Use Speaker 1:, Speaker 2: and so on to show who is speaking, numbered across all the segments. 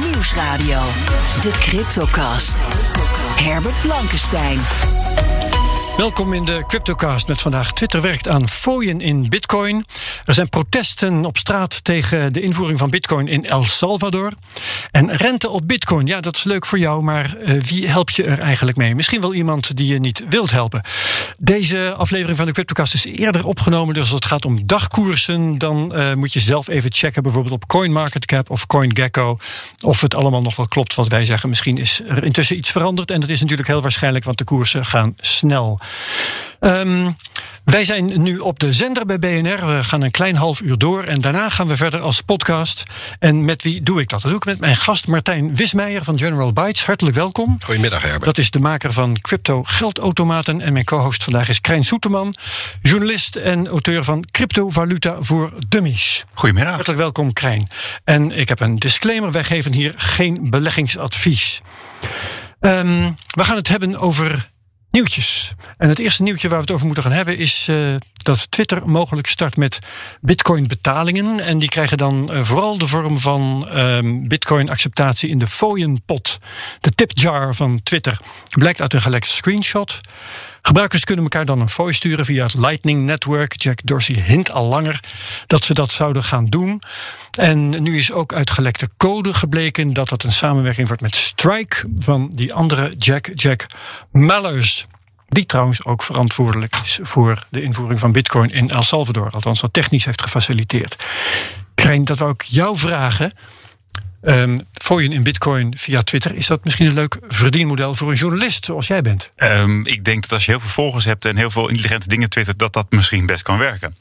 Speaker 1: Nieuwsradio. De Cryptocast. Herbert Blankenstein.
Speaker 2: Welkom in de Cryptocast met vandaag Twitter werkt aan fooien in Bitcoin. Er zijn protesten op straat tegen de invoering van Bitcoin in El Salvador. En rente op Bitcoin, ja, dat is leuk voor jou, maar uh, wie help je er eigenlijk mee? Misschien wel iemand die je niet wilt helpen. Deze aflevering van de Cryptocast is eerder opgenomen, dus als het gaat om dagkoersen, dan uh, moet je zelf even checken, bijvoorbeeld op CoinMarketCap of CoinGecko, of het allemaal nog wel klopt wat wij zeggen. Misschien is er intussen iets veranderd en dat is natuurlijk heel waarschijnlijk, want de koersen gaan snel. Um, wij zijn nu op de zender bij BNR. We gaan een klein half uur door en daarna gaan we verder als podcast. En met wie doe ik dat? Dat doe ik met mijn gast Martijn Wismeijer van General Bytes. Hartelijk welkom.
Speaker 3: Goedemiddag Herbert.
Speaker 2: Dat is de maker van Crypto Geldautomaten. En mijn co-host vandaag is Krijn Soeterman, journalist en auteur van Cryptovaluta voor Dummies.
Speaker 3: Goedemiddag.
Speaker 2: Hartelijk welkom Krijn. En ik heb een disclaimer. Wij geven hier geen beleggingsadvies. Um, we gaan het hebben over nieuwtjes. En het eerste nieuwtje waar we het over moeten gaan hebben is uh, dat Twitter mogelijk start met bitcoin betalingen. En die krijgen dan uh, vooral de vorm van uh, bitcoin acceptatie in de fooienpot. De tipjar van Twitter blijkt uit een gelekte screenshot. Gebruikers kunnen elkaar dan een fooi sturen via het Lightning Network. Jack Dorsey hint al langer dat ze dat zouden gaan doen. En nu is ook uit gelekte code gebleken dat dat een samenwerking wordt met Strike van die andere Jack, Jack Mallers. Die trouwens ook verantwoordelijk is voor de invoering van Bitcoin in El Salvador. Althans, dat technisch heeft gefaciliteerd. Krijn, dat wou ik jou vragen. Um, fooien in bitcoin via Twitter, is dat misschien een leuk verdienmodel voor een journalist zoals jij bent?
Speaker 3: Um, ik denk dat als je heel veel volgers hebt en heel veel intelligente dingen twittert, dat dat misschien best kan werken.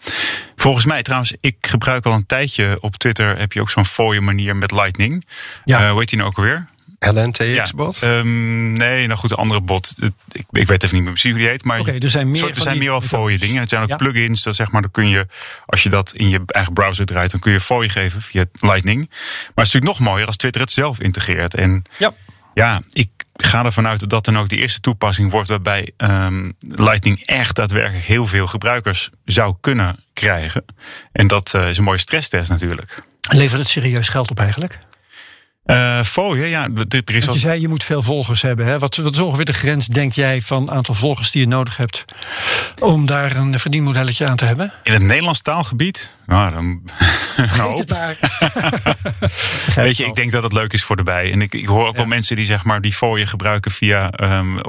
Speaker 3: Volgens mij trouwens, ik gebruik al een tijdje op Twitter, heb je ook zo'n fooien manier met Lightning. Ja. Uh, hoe heet die nou ook alweer?
Speaker 4: LNTX-bot?
Speaker 3: Ja, um, nee, nou goed, een andere bot. Ik, ik weet even niet meer precies hoe die heet. Maar
Speaker 2: okay, er zijn meer,
Speaker 3: er zijn meer al fooie dingen. Het zijn ook ja. plugins. Dat zeg maar, dan kun je, als je dat in je eigen browser draait, dan kun je fooie geven via Lightning. Maar het is natuurlijk nog mooier als Twitter het zelf integreert. En
Speaker 2: ja,
Speaker 3: ja ik ga ervan uit dat dat dan ook de eerste toepassing wordt waarbij um, Lightning echt daadwerkelijk heel veel gebruikers zou kunnen krijgen. En dat uh, is een mooie stresstest natuurlijk.
Speaker 2: Levert het serieus geld op eigenlijk?
Speaker 3: Uh, ja. Er is
Speaker 2: je zei, je moet veel volgers hebben. Hè? Wat, wat is ongeveer de grens, denk jij, van aantal volgers die je nodig hebt om daar een verdienmodelletje aan te hebben?
Speaker 3: In het Nederlands taalgebied? Nou, dan.
Speaker 2: nou.
Speaker 3: Weet je, ik denk dat het leuk is voor de bij. En ik, ik hoor ook ja. wel mensen die zeg maar die fooien gebruiken via, um,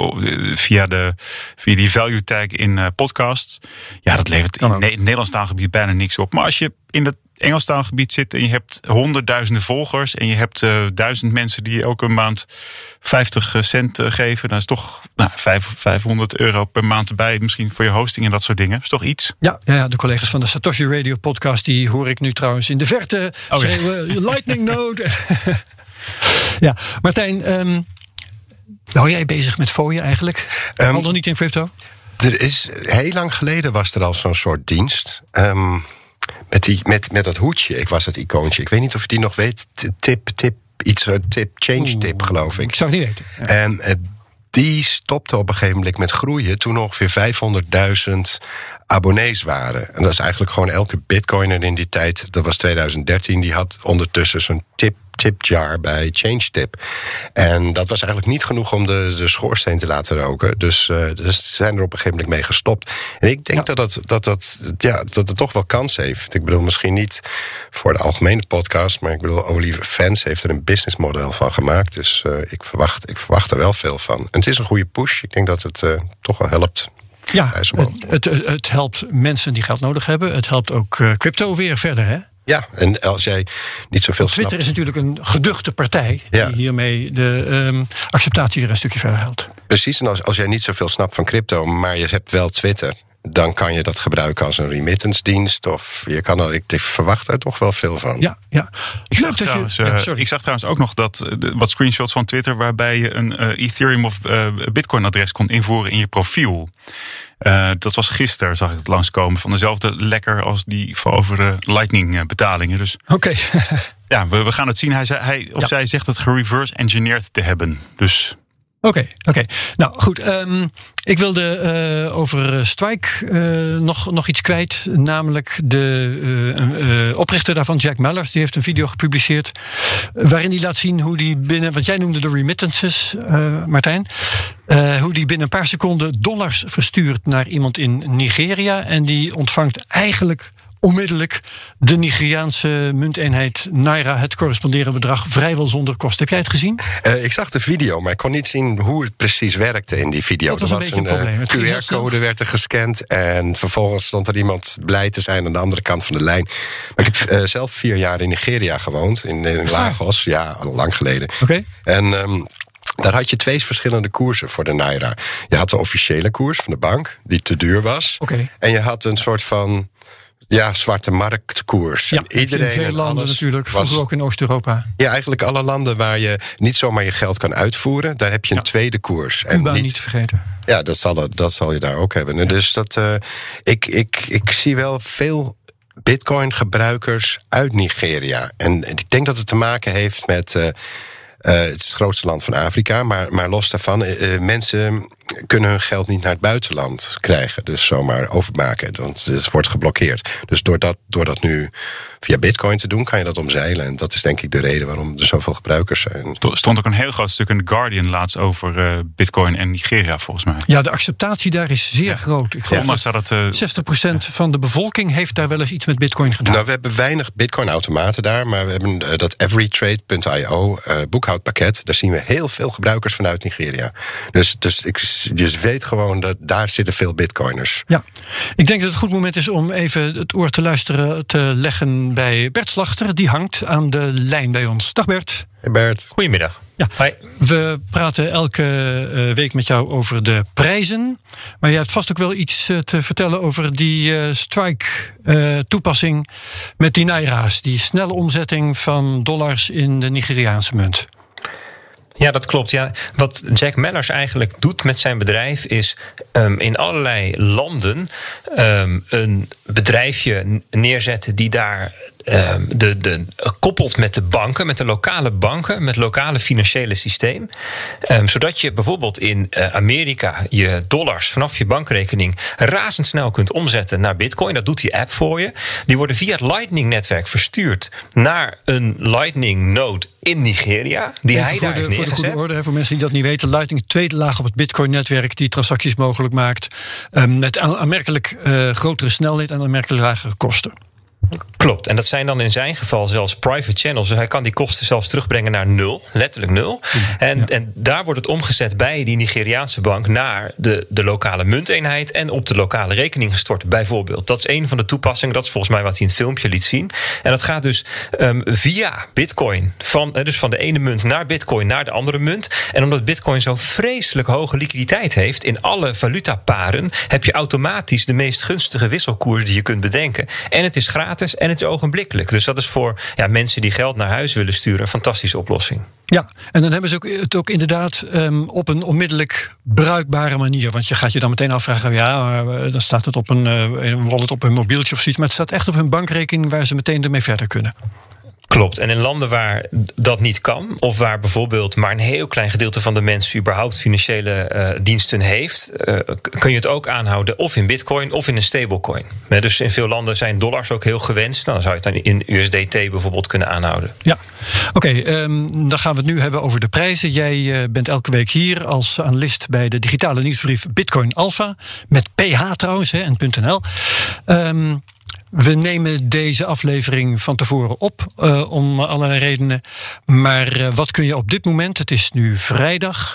Speaker 3: via, de, via die value tag in uh, podcasts. Ja, dat levert in het Nederlands taalgebied bijna niks op. Maar als je in het Engelstaalgebied zit en je hebt honderdduizenden volgers en je hebt uh, duizend mensen die elke maand 50 cent uh, geven, dan is toch nou, 500 euro per maand erbij, misschien voor je hosting en dat soort dingen. Is toch iets?
Speaker 2: Ja, ja, de collega's van de Satoshi Radio podcast, die hoor ik nu trouwens in de verte. Oh, ja. uh, lightning node. ja, Martijn, um, hou jij bezig met fooien eigenlijk? Um, al nog niet in crypto?
Speaker 4: Er is, heel lang geleden was er al zo'n soort dienst. Um, met, die, met, met dat hoedje. Ik was het icoontje. Ik weet niet of je die nog weet. Tip, tip, iets, tip, change tip, geloof ik.
Speaker 2: Ik zou het niet weten.
Speaker 4: Ja. En uh, die stopte op een gegeven moment met groeien. toen ongeveer 500.000 abonnees waren. En dat is eigenlijk gewoon elke bitcoiner in die tijd. Dat was 2013. Die had ondertussen zo'n tip tipjar bij ChangeTip. En dat was eigenlijk niet genoeg om de, de schoorsteen te laten roken. Dus, uh, dus ze zijn er op een gegeven moment mee gestopt. En ik denk ja. dat, dat, dat, dat, ja, dat het toch wel kans heeft. Ik bedoel, misschien niet voor de algemene podcast, maar ik bedoel, Oliver Fans heeft er een businessmodel van gemaakt. Dus uh, ik, verwacht, ik verwacht er wel veel van. En het is een goede push. Ik denk dat het uh, toch wel helpt.
Speaker 2: Ja, het, het, het, helpt mensen die geld nodig hebben. Het helpt ook crypto weer verder, hè?
Speaker 4: Ja, en als jij niet zoveel
Speaker 2: Twitter
Speaker 4: snapt...
Speaker 2: is natuurlijk een geduchte partij... Ja. die hiermee de um, acceptatie weer een stukje verder helpt.
Speaker 4: Precies, en als, als jij niet zoveel snapt van crypto... maar je hebt wel Twitter... dan kan je dat gebruiken als een remittance dienst. Of je kan er, ik verwacht daar toch wel veel van.
Speaker 2: Ja, ja.
Speaker 3: Ik, zag trouwens, je, ja, ik zag trouwens ook nog dat, wat screenshots van Twitter... waarbij je een uh, Ethereum of uh, Bitcoin-adres kon invoeren in je profiel... Uh, dat was gisteren, zag ik het langskomen. Van dezelfde lekker als die voor over de Lightning betalingen. Dus
Speaker 2: Oké. Okay.
Speaker 3: ja, we, we, gaan het zien. Hij, hij of ja. zij zegt het gereverse engineerd te hebben. Dus
Speaker 2: Oké, oké. Nou goed, ehm, ik wilde uh, over Strike uh, nog, nog iets kwijt. Namelijk de oprichter daarvan, Jack Mellers, die heeft een video gepubliceerd. waarin hij laat zien hoe die binnen. Want jij noemde de remittances, Martijn. hoe die binnen een paar seconden dollars verstuurt naar iemand in Nigeria. En die ontvangt eigenlijk onmiddellijk de Nigeriaanse munteenheid Naira het corresponderende bedrag vrijwel zonder kosten. Heb jij het gezien?
Speaker 4: Uh, ik zag de video, maar ik kon niet zien hoe het precies werkte in die video.
Speaker 2: Dat was er was een, een,
Speaker 4: een uh, QR-code werd er gescand en vervolgens stond er iemand blij te zijn aan de andere kant van de lijn. Maar ik heb uh, zelf vier jaar in Nigeria gewoond, in, in Lagos, ja, al lang geleden.
Speaker 2: Oké. Okay.
Speaker 4: En um, daar had je twee verschillende koersen voor de Naira. Je had de officiële koers van de bank, die te duur was.
Speaker 2: Okay.
Speaker 4: En je had een soort van ja, zwarte marktkoers.
Speaker 2: Ja, iedereen in veel landen natuurlijk, vroeger was, ook in Oost-Europa.
Speaker 4: Ja, eigenlijk alle landen waar je niet zomaar je geld kan uitvoeren, daar heb je een ja. tweede koers.
Speaker 2: Cuba en niet, niet vergeten.
Speaker 4: Ja, dat zal, dat zal je daar ook hebben. Ja. Dus dat, uh, ik, ik, ik zie wel veel Bitcoin-gebruikers uit Nigeria. En ik denk dat het te maken heeft met. Uh, het is het grootste land van Afrika, maar, maar los daarvan, uh, mensen kunnen hun geld niet naar het buitenland krijgen. Dus zomaar overmaken, want het wordt geblokkeerd. Dus door dat, door dat nu via bitcoin te doen, kan je dat omzeilen. En dat is denk ik de reden waarom er zoveel gebruikers zijn.
Speaker 3: Er stond ook een heel groot stuk in The Guardian laatst over uh, bitcoin en Nigeria, volgens mij.
Speaker 2: Ja, de acceptatie daar is zeer ja. groot. Ik geloof
Speaker 3: dat het...
Speaker 2: Uh, 60% van de bevolking heeft daar wel eens iets met bitcoin gedaan.
Speaker 4: Nou, we hebben weinig bitcoin-automaten daar, maar we hebben uh, dat everytrade.io uh, boekhoudpakket. Daar zien we heel veel gebruikers vanuit Nigeria. Dus, dus ik dus weet gewoon dat daar zitten veel bitcoiners.
Speaker 2: Ja, ik denk dat het een goed moment is om even het oor te luisteren, te leggen bij Bert Slachter. Die hangt aan de lijn bij ons. Dag Bert.
Speaker 4: Hey Bert.
Speaker 5: Goedemiddag.
Speaker 2: Ja, Hi. we praten elke uh, week met jou over de prijzen. Maar je hebt vast ook wel iets uh, te vertellen over die uh, strike-toepassing met die naira's. Die snelle omzetting van dollars in de Nigeriaanse munt.
Speaker 5: Ja, dat klopt. Ja. Wat Jack Mellers eigenlijk doet met zijn bedrijf is um, in allerlei landen um, een bedrijfje neerzetten die daar de, de, koppelt met de banken, met de lokale banken, met het lokale financiële systeem. Um, zodat je bijvoorbeeld in uh, Amerika je dollars vanaf je bankrekening razendsnel kunt omzetten naar Bitcoin. Dat doet die app voor je. Die worden via het Lightning-netwerk verstuurd naar een Lightning-node in Nigeria. Die
Speaker 2: Even
Speaker 5: hij
Speaker 2: voor
Speaker 5: daar
Speaker 2: de,
Speaker 5: heeft
Speaker 2: voor de goede orde, voor mensen die dat niet weten. Lightning, tweede laag op het Bitcoin-netwerk die transacties mogelijk maakt. Um, met aanmerkelijk uh, grotere snelheid en aanmerkelijk lagere kosten.
Speaker 5: Klopt. En dat zijn dan in zijn geval zelfs private channels. Dus hij kan die kosten zelfs terugbrengen naar nul. Letterlijk nul. En, ja. en daar wordt het omgezet bij die Nigeriaanse bank naar de, de lokale munteenheid en op de lokale rekening gestort, bijvoorbeeld. Dat is een van de toepassingen. Dat is volgens mij wat hij in het filmpje liet zien. En dat gaat dus um, via Bitcoin. Van, dus van de ene munt naar Bitcoin naar de andere munt. En omdat Bitcoin zo vreselijk hoge liquiditeit heeft in alle valutaparen, heb je automatisch de meest gunstige wisselkoers die je kunt bedenken. En het is gratis en het is ogenblikkelijk. Dus dat is voor ja, mensen die geld naar huis willen sturen een fantastische oplossing.
Speaker 2: Ja, en dan hebben ze het ook inderdaad um, op een onmiddellijk bruikbare manier. Want je gaat je dan meteen afvragen, ja, maar dan staat het op een, uh, een wallet op hun mobieltje of zoiets. Maar het staat echt op hun bankrekening waar ze meteen ermee verder kunnen.
Speaker 5: Klopt. En in landen waar dat niet kan, of waar bijvoorbeeld maar een heel klein gedeelte van de mensen überhaupt financiële uh, diensten heeft, uh, kun je het ook aanhouden of in bitcoin of in een stablecoin. Dus in veel landen zijn dollars ook heel gewenst. Nou, dan zou je het dan in USDT bijvoorbeeld kunnen aanhouden.
Speaker 2: Ja, oké. Um, dan gaan we het nu hebben over de prijzen. Jij uh, bent elke week hier als analist bij de digitale nieuwsbrief Bitcoin Alpha. Met PH trouwens hè, en we nemen deze aflevering van tevoren op, uh, om allerlei redenen. Maar uh, wat kun je op dit moment, het is nu vrijdag,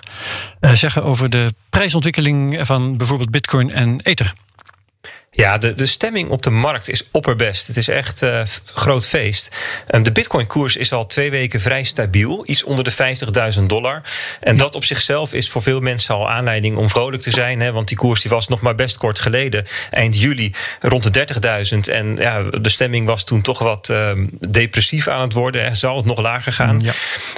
Speaker 2: uh, zeggen over de prijsontwikkeling van bijvoorbeeld Bitcoin en Ether?
Speaker 5: Ja, de, de stemming op de markt is opperbest. Het is echt een uh, groot feest. Um, de Bitcoin-koers is al twee weken vrij stabiel, iets onder de 50.000 dollar. En dat op zichzelf is voor veel mensen al aanleiding om vrolijk te zijn. Hè, want die koers die was nog maar best kort geleden, eind juli, rond de 30.000. En ja, de stemming was toen toch wat um, depressief aan het worden. Hè. Zal het nog lager gaan?
Speaker 2: Ja.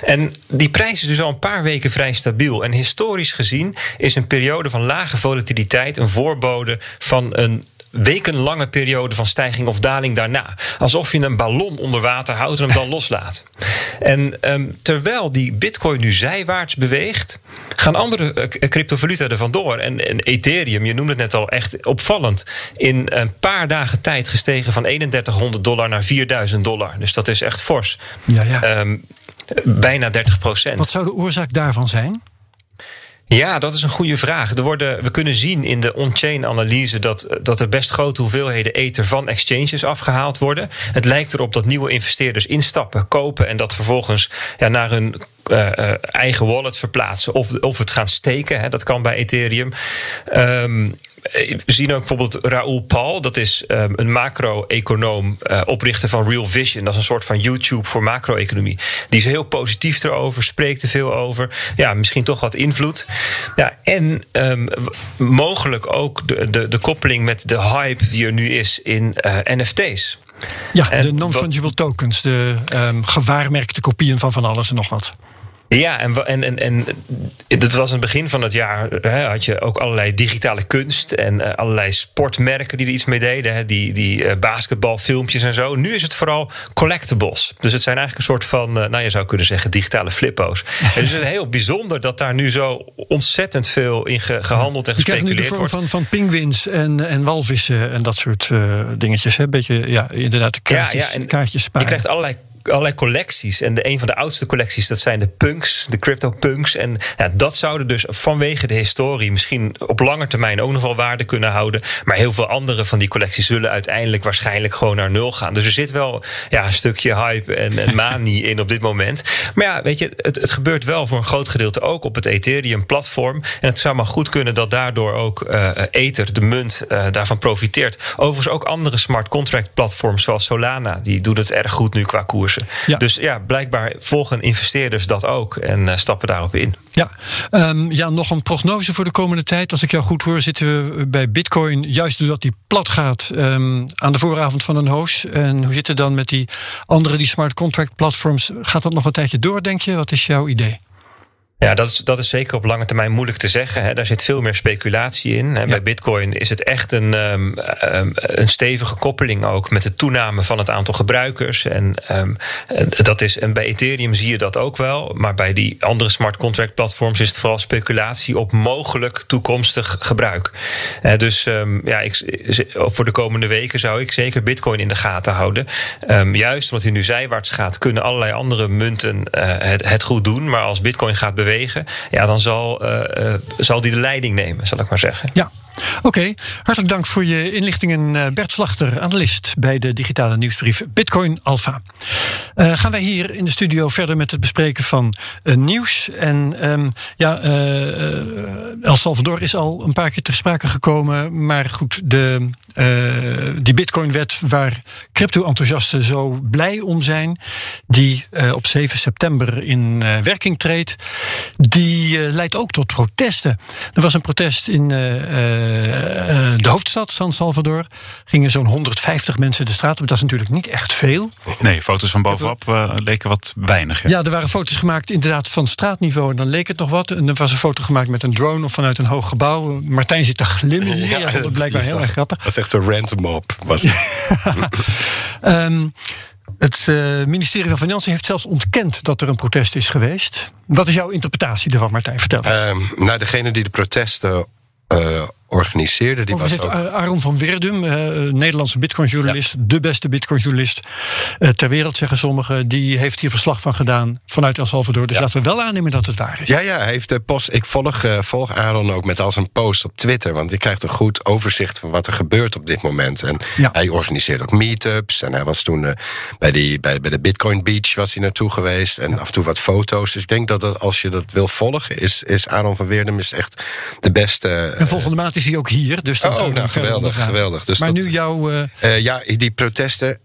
Speaker 5: En die prijs is dus al een paar weken vrij stabiel. En historisch gezien is een periode van lage volatiliteit een voorbode van een wekenlange periode van stijging of daling daarna. Alsof je een ballon onder water houdt en hem dan loslaat. En ehm, terwijl die bitcoin nu zijwaarts beweegt, gaan andere uh, cryptovaluta er vandoor. En, en Ethereum, je noemde het net al echt opvallend, in een paar dagen tijd gestegen van 3100 dollar naar 4000 dollar. Dus dat is echt fors.
Speaker 2: Ja, ja.
Speaker 5: Um, bijna 30 procent.
Speaker 2: Wat zou de oorzaak daarvan zijn?
Speaker 5: Ja, dat is een goede vraag. Er worden, we kunnen zien in de on-chain analyse dat, dat er best grote hoeveelheden ether van exchanges afgehaald worden. Het lijkt erop dat nieuwe investeerders instappen, kopen en dat vervolgens ja, naar hun uh, eigen wallet verplaatsen of, of het gaan steken. Hè, dat kan bij Ethereum. Um, we zien ook bijvoorbeeld Raoul Paul, dat is um, een macro-econoom, uh, oprichter van Real Vision. Dat is een soort van YouTube voor macro-economie. Die is heel positief erover, spreekt er veel over. Ja, misschien toch wat invloed. Ja, en um, mogelijk ook de, de, de koppeling met de hype die er nu is in uh, NFT's.
Speaker 2: Ja, en de non-fungible tokens, de um, gewaarmerkte kopieën van van alles en nog wat.
Speaker 5: Ja, en, en, en, en dat was in het begin van het jaar. Hè, had je ook allerlei digitale kunst en uh, allerlei sportmerken die er iets mee deden. Hè, die die uh, basketbalfilmpjes en zo. Nu is het vooral collectibles. Dus het zijn eigenlijk een soort van, uh, nou je zou kunnen zeggen, digitale flippo's. en dus het is heel bijzonder dat daar nu zo ontzettend veel in ge, gehandeld en gespeculeerd wordt.
Speaker 2: Je krijgt nu de vorm van, van pinguïns en, en walvissen en dat soort dingetjes. Een beetje, ja, inderdaad, kaartjes, ja, ja, en kaartjes sparen.
Speaker 5: Je krijgt allerlei allerlei collecties. En de, een van de oudste collecties, dat zijn de punks, de crypto punks. En ja, dat zouden dus vanwege de historie misschien op lange termijn ook nog wel waarde kunnen houden. Maar heel veel andere van die collecties zullen uiteindelijk waarschijnlijk gewoon naar nul gaan. Dus er zit wel ja, een stukje hype en, en manie in op dit moment. Maar ja, weet je, het, het gebeurt wel voor een groot gedeelte ook op het Ethereum-platform. En het zou maar goed kunnen dat daardoor ook uh, Ether, de munt, uh, daarvan profiteert. Overigens ook andere smart contract platforms zoals Solana, die doen het erg goed nu qua koers. Ja. Dus ja, blijkbaar volgen investeerders dat ook en uh, stappen daarop in.
Speaker 2: Ja. Um, ja, nog een prognose voor de komende tijd. Als ik jou goed hoor, zitten we bij Bitcoin, juist doordat die plat gaat, um, aan de vooravond van een hoos. En hoe zit het dan met die andere, die smart contract platforms? Gaat dat nog een tijdje door, denk je? Wat is jouw idee?
Speaker 5: Ja, dat is, dat is zeker op lange termijn moeilijk te zeggen. Hè. Daar zit veel meer speculatie in. Ja. Bij Bitcoin is het echt een, um, um, een stevige koppeling ook met de toename van het aantal gebruikers. En, um, dat is, en bij Ethereum zie je dat ook wel. Maar bij die andere smart contract platforms is het vooral speculatie op mogelijk toekomstig gebruik. Uh, dus ja, ik, voor de komende weken zou ik zeker Bitcoin in de gaten houden. juist omdat hij nu zijwaarts gaat, kunnen allerlei andere munten uh, het, het goed doen. Maar als Bitcoin gaat bewegen ja, dan zal, uh, uh, zal die de leiding nemen, zal ik maar zeggen.
Speaker 2: Ja. Oké, hartelijk dank voor je inlichtingen. Eh, Bert Slachter, analist bij de digitale nieuwsbrief Bitcoin Alpha. Uh, gaan wij hier in de studio verder met het bespreken van uh, nieuws. En um, ja, uh, El Salvador is al een paar keer ter sprake gekomen. Maar goed, de, die Bitcoin-wet waar crypto-enthousiasten zo blij om zijn, die op 7 september in werking treedt, die leidt ook tot protesten. Er was een protest in de hoofdstad, San Salvador, gingen zo'n 150 mensen de straat op. Dat is natuurlijk niet echt veel.
Speaker 3: Nee, foto's van bovenop uh, leken wat weinig.
Speaker 2: Ja. ja, er waren foto's gemaakt inderdaad van straatniveau. En dan leek het nog wat. En er was een foto gemaakt met een drone of vanuit een hoog gebouw. Martijn zit te glimmen. Ja, ja, dat, blijkbaar heel erg grappig.
Speaker 4: Dat is echt een random mob. Was
Speaker 2: um, Het uh, ministerie van Financiën heeft zelfs ontkend dat er een protest is geweest. Wat is jouw interpretatie ervan, Martijn? Vertel eens.
Speaker 4: Um, nou, degene die de protesten uh, organiseerde. Die was ook...
Speaker 2: Aaron van Wirdum, uh, Nederlandse bitcoinjournalist, ja. de beste bitcoinjournalist uh, ter wereld, zeggen sommigen. Die heeft hier verslag van gedaan vanuit El Salvador. Dus ja. laten we wel aannemen dat het waar is.
Speaker 4: Ja, ja, hij heeft de post. Ik volg, volg Aaron ook met al zijn post op Twitter. Want hij krijgt een goed overzicht van wat er gebeurt op dit moment. En ja. hij organiseert ook meetups. En hij was toen bij, die, bij, bij de Bitcoin Beach was hij naartoe geweest. En af en toe wat foto's. Dus ik denk dat, dat als je dat wil volgen, is, is Aaron van Wirdum is echt de beste.
Speaker 2: En volgende maand is hij ook hier. Dus dan
Speaker 4: oh, nou, geweldig, geweldig. Dus
Speaker 2: maar dat, nu jouw... Uh...
Speaker 4: Uh, ja, die protesten...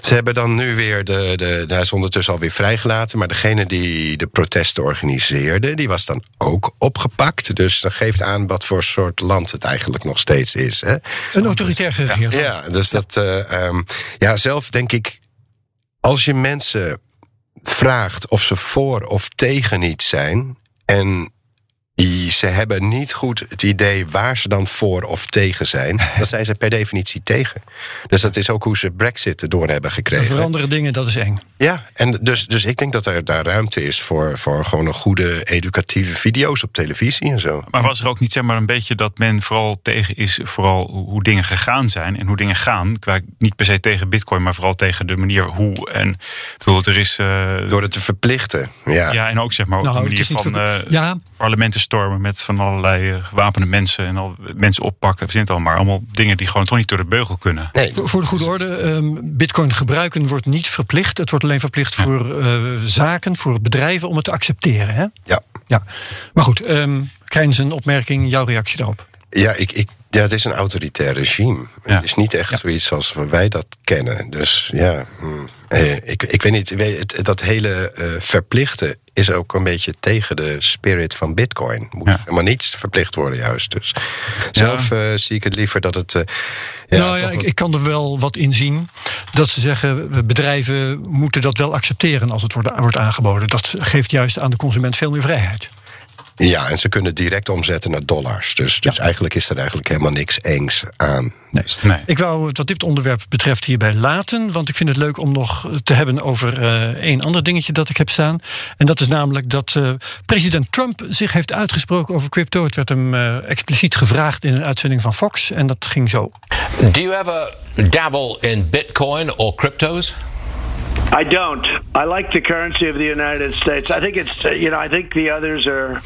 Speaker 4: Ze hebben dan nu weer de, de. Hij is ondertussen alweer vrijgelaten. Maar degene die de protesten organiseerde. die was dan ook opgepakt. Dus dat geeft aan wat voor soort land het eigenlijk nog steeds is. Hè.
Speaker 2: Een autoritair geregeerd.
Speaker 4: Ja, ja, dus ja. dat. Uh, um, ja, zelf denk ik. Als je mensen vraagt of ze voor of tegen iets zijn. en ze hebben niet goed het idee waar ze dan voor of tegen zijn. Dan zijn ze per definitie tegen. Dus dat is ook hoe ze Brexit door hebben gekregen.
Speaker 2: Veranderen dingen, dat is eng.
Speaker 4: Ja, en dus, dus ik denk dat er daar ruimte is voor, voor gewoon een goede educatieve video's op televisie en zo.
Speaker 3: Maar was er ook niet zeg maar een beetje dat men vooral tegen is, vooral hoe dingen gegaan zijn en hoe dingen gaan? Qua niet per se tegen Bitcoin, maar vooral tegen de manier hoe. En bijvoorbeeld er is. Uh,
Speaker 4: Door het te verplichten. Ja,
Speaker 3: ja en ook zeg maar ook nou, de manier van uh, ja. parlementen stormen met van allerlei uh, gewapende mensen en al mensen oppakken. Verzint al maar allemaal dingen die gewoon toch niet door de beugel kunnen.
Speaker 2: Nee. Voor, voor de goede orde, um, Bitcoin gebruiken wordt niet verplicht. Het wordt alleen verplicht voor zaken, voor bedrijven om het te accepteren. Hè?
Speaker 4: Ja.
Speaker 2: ja. Maar goed, um, Krijn zijn opmerking, jouw reactie daarop.
Speaker 4: Ja, ik, ik, ja, het is een autoritair regime. Het is niet echt zoiets zoals wij dat kennen. Dus ja, hmm. eh, ik, ik weet niet. Dat hele uh, verplichten is ook een beetje tegen de spirit van Bitcoin. Moet ja. helemaal niets verplicht worden, juist. Dus zelf uh, zie ik het liever dat het. Uh,
Speaker 2: ja, nou ja, ik, ik, kan er wel wat in zien. Dat ze zeggen, bedrijven moeten dat wel accepteren als het wordt, wordt aangeboden. Dat geeft juist aan de consument veel meer vrijheid.
Speaker 4: Ja, en ze kunnen direct omzetten naar dollars. Dus, dus eigenlijk is er eigenlijk helemaal niks engs aan.
Speaker 2: Nee. nee. Ik wou het wat dit onderwerp betreft hierbij laten. Want ik vind het leuk om nog te hebben over uh, één ander dingetje dat ik heb staan. En dat is namelijk dat uh, president Trump zich heeft uitgesproken over crypto. Het werd hem uh, expliciet gevraagd in een uitzending van Fox. En dat ging zo.
Speaker 6: Do you ever dabble in bitcoin or cryptos?
Speaker 7: I don't. I like the currency of the United States. I think it's, you know, I think the others are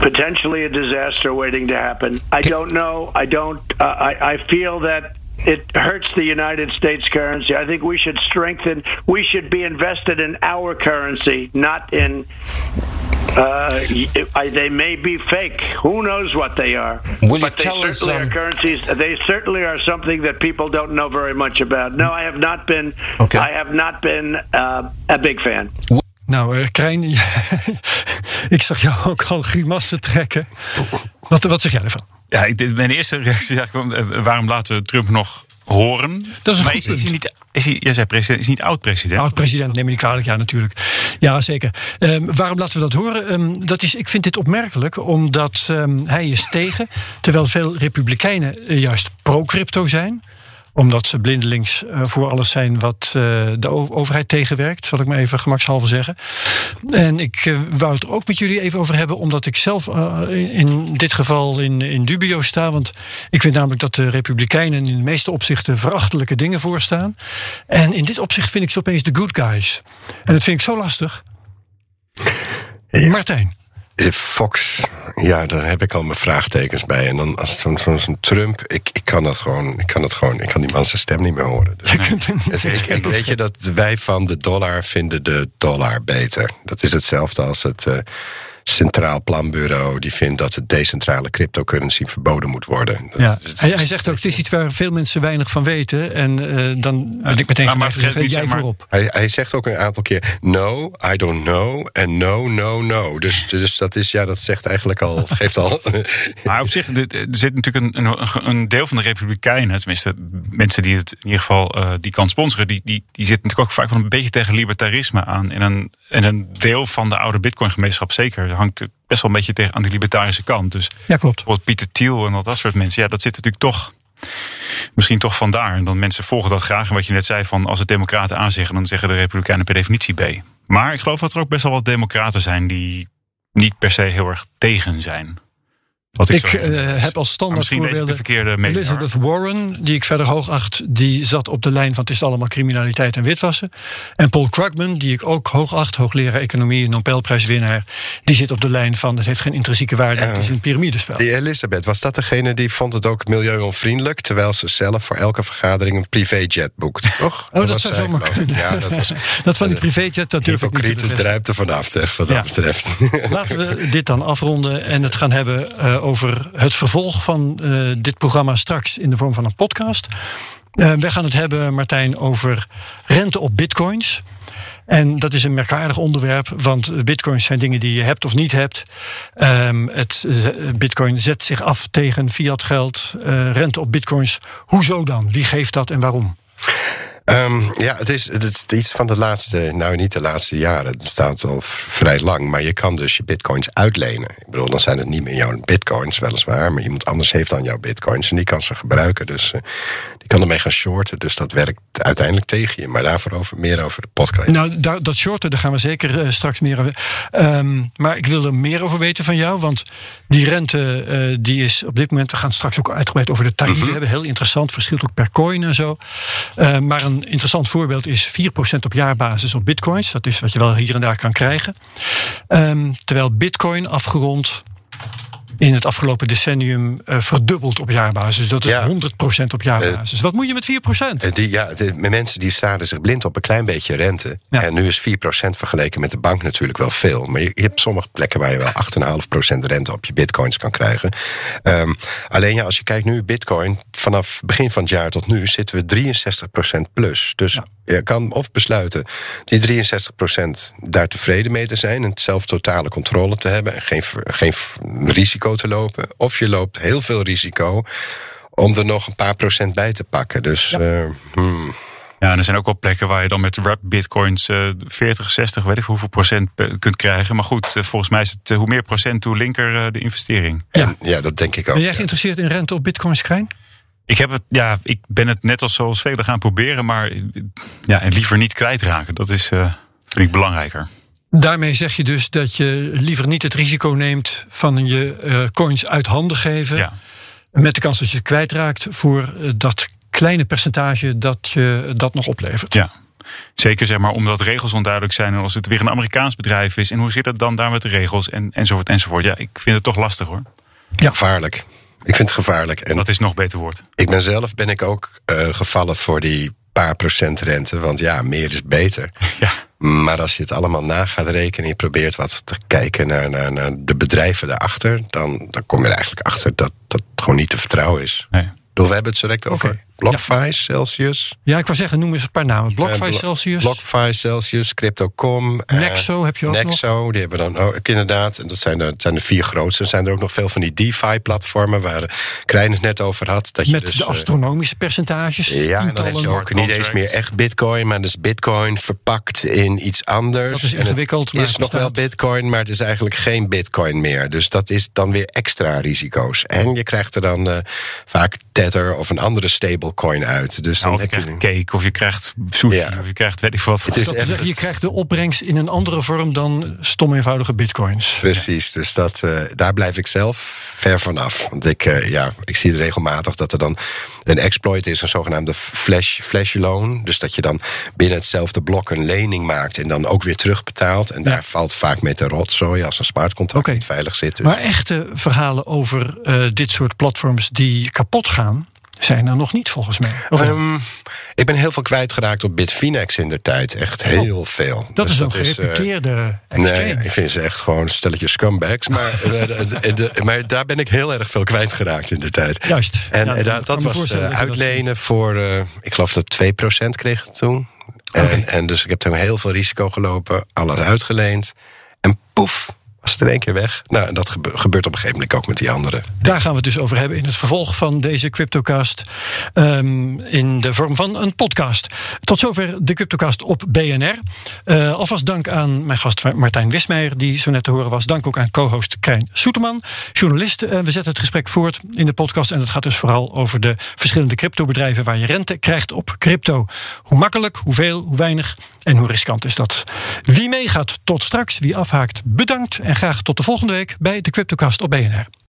Speaker 7: potentially a disaster waiting to happen. I don't know. I don't. Uh, I, I feel that it hurts the United States currency. I think we should strengthen. We should be invested in our currency, not in uh, they may be fake. Who knows what they are?
Speaker 6: Will
Speaker 7: but
Speaker 6: they
Speaker 7: certainly
Speaker 6: us, um...
Speaker 7: are currencies. They certainly are something that people don't know very much about. No, I have not been.
Speaker 6: Okay.
Speaker 7: I have not been uh, a big fan.
Speaker 2: Nou, uh, Krijn, ik zag jou ook al grimassen trekken. Wat, wat zeg jij ervan?
Speaker 3: Ja, ik, mijn eerste reactie is eigenlijk: eh, waarom laten we Trump nog horen.
Speaker 2: Dat is
Speaker 3: maar is, is, hij niet, is hij, jij zei president, is niet oud-president?
Speaker 2: Oud-president, neem me niet kwalijk, ja, natuurlijk. Ja, zeker. Um, waarom laten we dat horen? Um, dat is, ik vind dit opmerkelijk, omdat um, hij is tegen, terwijl veel republikeinen juist pro-crypto zijn omdat ze blindelings uh, voor alles zijn wat uh, de overheid tegenwerkt, zal ik maar even gemakshalve zeggen. En ik uh, wou het er ook met jullie even over hebben, omdat ik zelf in, in, dit geval in, in dubio sta. Want ik vind namelijk dat de Republikeinen in de meeste opzichten verachtelijke dingen voorstaan. En in dit opzicht vind ik ze opeens de good guys. En dat vind ik zo lastig. Ja. Martijn.
Speaker 4: Fox, ja, daar heb ik al mijn vraagtekens bij. En dan als zo'n zo, zo Trump, ik, ik kan dat gewoon, ik kan dat gewoon, ik kan die man zijn stem niet meer horen. Dus, dus ik, ik, weet je dat wij van de dollar vinden de dollar beter. Dat is hetzelfde als het. Uh, Centraal Planbureau die vindt dat de decentrale cryptocurrency verboden moet worden.
Speaker 2: Ja. Hij, hij, zegt ook, het is iets waar veel mensen weinig van weten. En uh, dan ben ik meteen
Speaker 3: maar, maar
Speaker 2: zeggen, jij
Speaker 3: maar,
Speaker 2: voorop.
Speaker 4: Hij, hij, zegt ook een aantal keer, no, I don't know, en no, no, no. Dus, dus dat is, ja, dat zegt eigenlijk al, geeft al...
Speaker 3: maar op zich, er zit natuurlijk een, een, een deel van de Republikeinen, tenminste mensen die het in ieder geval uh, die kan sponsoren, die, die, die zitten natuurlijk ook vaak wel een beetje tegen libertarisme aan. En een, en een deel van de oude Bitcoin-gemeenschap zeker hangt best wel een beetje tegen aan die libertarische kant. Dus
Speaker 2: ja, klopt.
Speaker 3: Bijvoorbeeld Pieter Thiel en al dat soort mensen. Ja, dat zit natuurlijk toch misschien toch vandaar. En dan mensen volgen dat graag. En wat je net zei, van als het democraten aanzeggen, dan zeggen de republikeinen per definitie B. Maar ik geloof dat er ook best wel wat democraten zijn die niet per se heel erg tegen zijn.
Speaker 2: Wat ik, ik uh, heb als standaard
Speaker 3: voorbeelden
Speaker 2: Elizabeth Warren, die ik verder hoog acht, die zat op de lijn van het is allemaal criminaliteit en witwassen. En Paul Krugman, die ik ook hoog acht, hoogleraar economie, Nobelprijswinnaar, die zit op de lijn van het heeft geen intrinsieke waarde, het is een piramidespel.
Speaker 4: Die Elizabeth, was dat degene die vond het ook milieuonvriendelijk, terwijl ze zelf voor elke vergadering een privéjet boekt, toch?
Speaker 2: Oh, dat, dat zou zomaar kunnen. Ja, dat, was, dat van die privéjet, dat durf ik niet te
Speaker 4: druipt er vanaf, wat ja. dat betreft.
Speaker 2: Laten we dit dan afronden en het gaan hebben uh, over het vervolg van uh, dit programma straks in de vorm van een podcast. Uh, we gaan het hebben, Martijn, over rente op bitcoins. En dat is een merkwaardig onderwerp, want bitcoins zijn dingen die je hebt of niet hebt. Um, het, bitcoin zet zich af tegen fiat geld, rente op bitcoins. Hoezo dan? Wie geeft dat en waarom?
Speaker 4: Um, ja, het is, het is iets van de laatste, nou niet de laatste jaren. Het staat al vrij lang. Maar je kan dus je bitcoins uitlenen. Ik bedoel, dan zijn het niet meer jouw bitcoins, weliswaar. Maar iemand anders heeft dan jouw bitcoins en die kan ze gebruiken. Dus die kan ermee gaan shorten. Dus dat werkt uiteindelijk tegen je. Maar daarvoor over, meer over de podcast.
Speaker 2: Nou, dat shorten, daar gaan we zeker uh, straks meer over. Um, maar ik wil er meer over weten van jou. Want die rente, uh, die is op dit moment. We gaan straks ook uitgebreid over de tarieven mm -hmm. hebben. Heel interessant, verschilt ook per coin en zo. maar een interessant voorbeeld is 4% op jaarbasis op bitcoins. Dat is wat je wel hier en daar kan krijgen. Um, terwijl bitcoin afgerond in het afgelopen decennium uh, verdubbeld op jaarbasis. Dat is ja. 100% op jaarbasis. Uh, Wat moet je met 4%?
Speaker 4: Uh, die, ja, de, mensen die staren zich blind op een klein beetje rente. Ja. En nu is 4% vergeleken met de bank natuurlijk wel veel. Maar je, je hebt sommige plekken waar je wel 8,5% rente op je bitcoins kan krijgen. Um, alleen ja, als je kijkt nu, bitcoin, vanaf begin van het jaar tot nu zitten we 63% plus. Dus ja. Je kan of besluiten die 63% daar tevreden mee te zijn en zelf totale controle te hebben en geen, geen risico te lopen. Of je loopt heel veel risico om er nog een paar procent bij te pakken. Dus. Ja. Uh, hmm.
Speaker 3: Ja, en er zijn ook wel plekken waar je dan met wrap bitcoins uh, 40, 60, weet ik hoeveel procent kunt krijgen. Maar goed, uh, volgens mij is het uh, hoe meer procent, hoe linker de investering.
Speaker 4: Ja. En, ja, dat denk ik ook.
Speaker 2: Ben jij geïnteresseerd in rente op bitcoins, Krijn?
Speaker 3: Ik, heb het, ja, ik ben het net als zoals velen gaan proberen, maar ja, en liever niet kwijtraken. Dat is, vind ik belangrijker.
Speaker 2: Daarmee zeg je dus dat je liever niet het risico neemt van je uh, coins uit handen geven.
Speaker 3: Ja.
Speaker 2: Met de kans dat je het kwijtraakt voor uh, dat kleine percentage dat je dat nog oplevert.
Speaker 3: Ja. Zeker zeg maar omdat regels onduidelijk zijn. En als het weer een Amerikaans bedrijf is. En hoe zit het dan daar met de regels? En, enzovoort enzovoort. Ja, ik vind het toch lastig hoor.
Speaker 4: Ja. Gevaarlijk. Ik vind het gevaarlijk. En
Speaker 3: dat is nog beter woord.
Speaker 4: Ik ben zelf ben ik ook uh, gevallen voor die paar procent rente. Want ja, meer is beter.
Speaker 3: Ja.
Speaker 4: Maar als je het allemaal na gaat rekenen en je probeert wat te kijken naar, naar, naar de bedrijven daarachter, dan, dan kom je er eigenlijk achter dat dat gewoon niet te vertrouwen is.
Speaker 3: Nee.
Speaker 4: Dus we hebben het zo direct over okay. BlockFi, ja. Celsius.
Speaker 2: Ja, ik wou zeggen, noem eens een paar namen. BlockFi, uh, Celsius.
Speaker 4: BlockFi, Celsius, Crypto.com.
Speaker 2: Nexo uh, heb je ook
Speaker 4: Nexo,
Speaker 2: nog?
Speaker 4: die hebben dan ook inderdaad. En dat zijn de, dat zijn de vier grootste. Er zijn er ook nog veel van die DeFi-platformen waar Krijn het net over had. Dat
Speaker 2: Met
Speaker 4: je dus,
Speaker 2: de astronomische percentages.
Speaker 4: Ja, en dan heb je ook niet eens meer echt bitcoin, maar dus bitcoin verpakt in iets anders.
Speaker 2: Dat is ingewikkeld.
Speaker 4: Het is nog wel bitcoin, maar het is eigenlijk geen bitcoin meer. Dus dat is dan weer extra risico's. En je krijgt er dan uh, vaak Tether of een andere stablecoin uit. Dus
Speaker 3: nou,
Speaker 4: dan
Speaker 3: of je krijgt cake, of je krijgt sushi, ja. of je krijgt weet ik wat.
Speaker 2: Het is dat echt, je krijgt de opbrengst in een andere vorm dan stom eenvoudige bitcoins.
Speaker 4: Precies, dus dat, uh, daar blijf ik zelf ver vanaf. Want ik, uh, ja, ik zie regelmatig dat er dan een exploit is, een zogenaamde flash, flash loan. Dus dat je dan binnen hetzelfde blok een lening maakt en dan ook weer terugbetaalt. En daar valt vaak mee te rotzooi als een smartcontract okay. niet veilig zit. Dus.
Speaker 2: Maar echte verhalen over uh, dit soort platforms die kapot gaan, zijn er nog niet volgens mij.
Speaker 4: Um, ik ben heel veel kwijtgeraakt op Bitfinex in de tijd. Echt heel oh, veel.
Speaker 2: Dat dus is een gereputeerde uh,
Speaker 4: Nee, ik vind ze echt gewoon stelletje scumbags. Maar, de, de, maar daar ben ik heel erg veel kwijtgeraakt in de tijd.
Speaker 2: Juist.
Speaker 4: En, ja, en dat, dat was uh, uitlenen dat voor, uh, ik geloof dat 2% kreeg het toen. Okay. En, en dus ik heb toen heel veel risico gelopen. Alles uitgeleend. En poef, was in één keer weg. Nou, en dat gebeurt op een gegeven moment ook met die anderen.
Speaker 2: Daar gaan we het dus over hebben in het vervolg van deze Cryptocast. Um, in de vorm van een podcast. Tot zover de Cryptocast op BNR. Uh, alvast dank aan mijn gast Martijn Wismeijer, die zo net te horen was. Dank ook aan co-host Krijn Soeterman, journalist. Uh, we zetten het gesprek voort in de podcast. En het gaat dus vooral over de verschillende cryptobedrijven waar je rente krijgt op crypto. Hoe makkelijk, hoeveel, hoe weinig en hoe riskant is dat? Wie meegaat, tot straks. Wie afhaakt, bedankt. En graag tot de volgende week bij de Cryptocast op BNR.